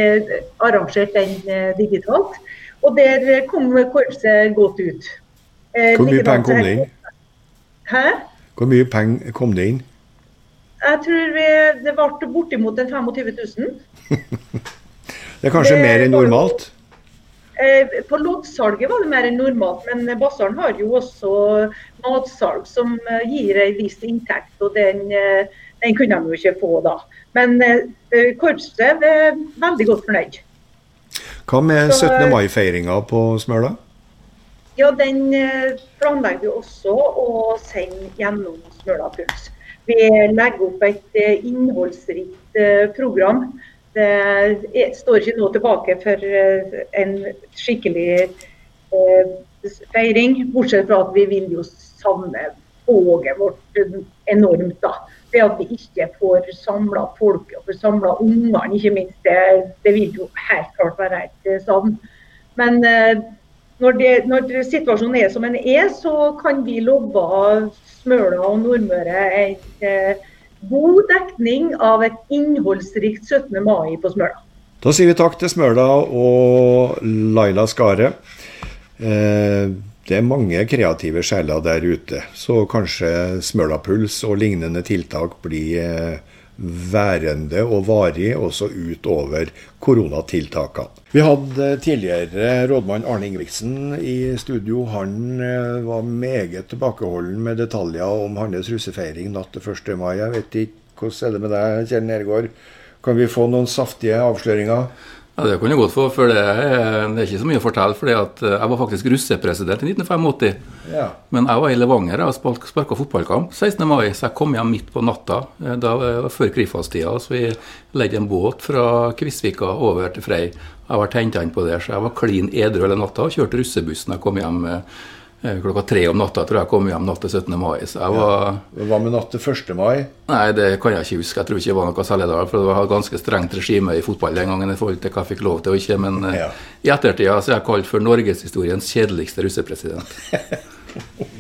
arrangerte den digitalt. Og der kom korpset godt ut. Hvor mye penger kom det inn? Hæ? Hvor mye penger kom det inn? Jeg tror vi, det ble bortimot 25 000. [laughs] det er kanskje det, mer enn normalt? Eh, på loddsalget var det mer enn normalt, men Basaren har jo også matsalg som eh, gir en viss inntekt. og den, eh, den, kunne de jo ikke få da. Men korpset er veldig godt fornøyd. Hva med 17. mai-feiringa på Smøla? Ja, den planlegger vi også å sende gjennom Smøla Puls. Vi legger opp et innholdsrikt program. Det står ikke noe tilbake for en skikkelig feiring, bortsett fra at vi vil jo savne toget vårt enormt. da. Det at vi ikke får samla folk og får samla ungene, ikke minst, det, det, vil jo helt klart være et savn. Men når, det, når, situasjonen er som den er, så kan vi love Smøla og Nordmøre et eh, god dekning av et innholdsrikt 17. mai på Smøla. Da sier vi takk til Smøla og Laila Skare. Eh, det er mange kreative sjeler der ute, så kanskje Smølapuls og lignende tiltak blir eh, værende og varig også utover koronatiltakene. Vi hadde tidligere rådmann Arne Ingebrigtsen i studio. Han eh, var meget tilbakeholden med detaljer om hans russefeiring natt til 1. mai. Jeg vet ikke hvordan er det med deg, Kjell Nergård? Kan vi få noen saftige avsløringer? Ja, Det kan jeg godt få, for det er, det er ikke så mye å fortelle. for eh, jeg var faktisk russepresident i 1985. Ja. Men jeg var i Levanger og sparka fotballkamp 16. mai, så jeg kom hjem midt på natta. Eh, da var før Krifas-tida, så vi leide en båt fra Kvisvika over til Frei. Jeg var henta på det, så jeg var klin edru hele natta og kjørte russebussen jeg kom hjem. Eh, klokka tre om natta tror jeg kom hjem natt til 17. mai. Så jeg var... Ja. Hva med natt til 1. mai? Nei, Det kan jeg ikke huske. Jeg tror ikke det var noe særlig da. For det var ganske strengt regime i fotball den gangen i forhold til hva jeg fikk lov til og ikke. Men eh, ja. i ettertida så er jeg kalt for norgeshistoriens kjedeligste russepresident. [laughs]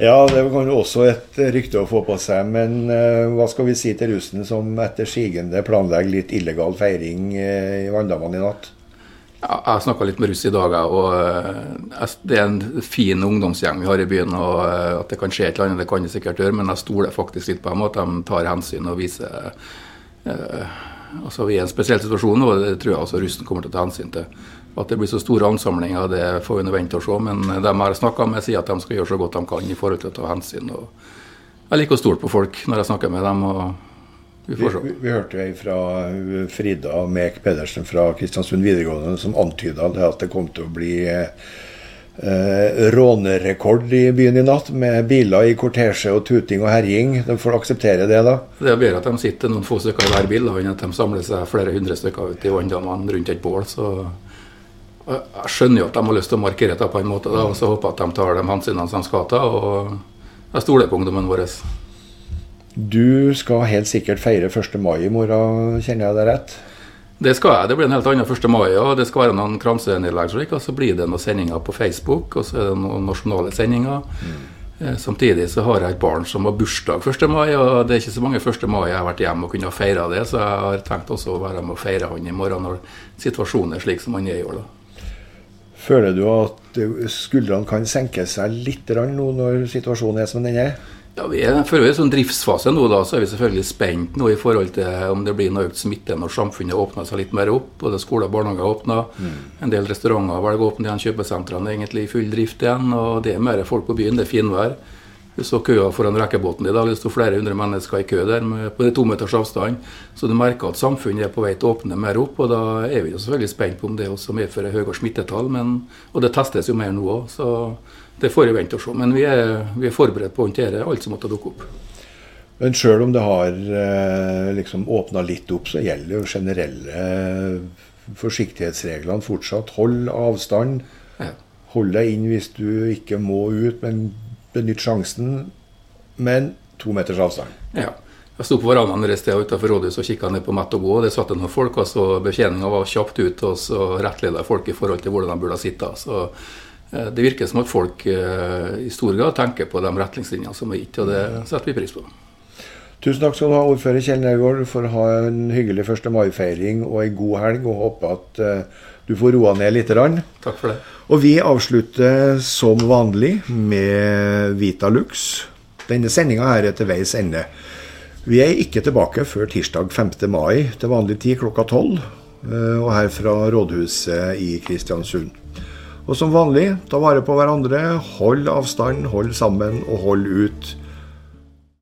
ja, det kan jo også et rykte å få på seg. Men uh, hva skal vi si til russen som etter sigende planlegger litt illegal feiring uh, i Vanndammen i natt? Ja, jeg snakka litt med russ i dag, og uh, det er en fin ungdomsgjeng vi har i byen. og At det kan skje et eller annet, det kan det sikkert gjøre, men jeg stoler faktisk litt på dem, at de tar hensyn og viser altså Vi er i en spesiell situasjon, og det tror jeg også russen kommer til å ta hensyn til. At det blir så store ansamlinger, det får vi vente og se. Men de jeg har snakka med, sier at de skal gjøre så godt de kan i forhold til å ta hensyn. Og jeg liker å stole på folk når jeg snakker med dem. og Vi. Vi, vi, vi hørte jo fra Frida Mek Pedersen fra Kristiansund videregående som antyda at det kom til å bli eh, rånerekord i byen i natt, med biler i kortesje og tuting og herjing. De får akseptere det, da? Det er bedre at de sitter noen få stykker i hver bil, enn at de samler seg flere hundre stykker ute i vanndamene rundt et bål. så jeg skjønner jo at de har lyst til å markere det på en måte, da, og så håper jeg at de tar de hensynene som skal ta. og Jeg stoler på ungdommen vår. Du skal helt sikkert feire 1. mai i morgen, kjenner jeg deg rett? Det skal jeg. Det blir en helt annen 1. mai. og Det skal være noen kransenedleggelser. Og så blir det noen sendinger på Facebook, og så er det noen nasjonale sendinger. Mm. Samtidig så har jeg et barn som har bursdag 1. mai, og det er ikke så mange 1. mai jeg har vært hjemme og kunne feire det, så jeg har tenkt også å være med og feire han i morgen når situasjonen er slik som han er i år. da. Føler du at skuldrene kan senke seg litt nå når situasjonen er som den er? Ja, Vi er for er i sånn driftsfase nå, da, så er vi selvfølgelig spent nå i forhold til om det blir noe økt smitte når samfunnet åpner seg litt mer opp. Både skoler og barnehager åpner. Mm. En del restauranter velger åpne igjen. Kjøpesentrene er egentlig i full drift igjen. og Det er mer folk på byen. Det er finvær. Du så køa foran rekkebåten i dag. Det sto flere hundre mennesker i kø der med, på to meters avstand. Så du merker at samfunnet er på vei til å åpne mer opp. Og da er vi jo selvfølgelig spent på om det også medfører høyere smittetall. Men, og det testes jo mer nå òg, så det får vi vente og se. Men vi er, vi er, forberedt på å håndtere alt som måtte dukke opp. Men sjøl om det har eh, liksom åpna litt opp, så gjelder jo generelle eh, forsiktighetsreglene fortsatt. Hold avstand. Hold deg inn hvis du ikke må ut, men benytte sjansen, men to meters avstand. Ja. Jeg sto på verandaen et sted utenfor rådhuset og kikka ned på Mett og Gå. Det satt noen folk, og så betjeninga var kjapt ut og så rettleda folk i forhold til hvordan de burde sitte. Så eh, det virker som at folk eh, i stor grad tenker på de retningslinjene som er gitt, og det setter vi pris på. Tusen takk skal du ha, ordfører Kjell Nergård, for å ha en hyggelig 1. mai-feiring og ei god helg. Og håper at uh, du får roa ned litt. Takk for det. Og vi avslutter som vanlig med Vita Lux. Denne sendinga er til veis ende. Vi er ikke tilbake før tirsdag 5. mai til vanlig tid klokka 12. Eh, og her fra rådhuset i Kristiansund. Og som vanlig, ta vare på hverandre, hold avstand, hold sammen og hold ut.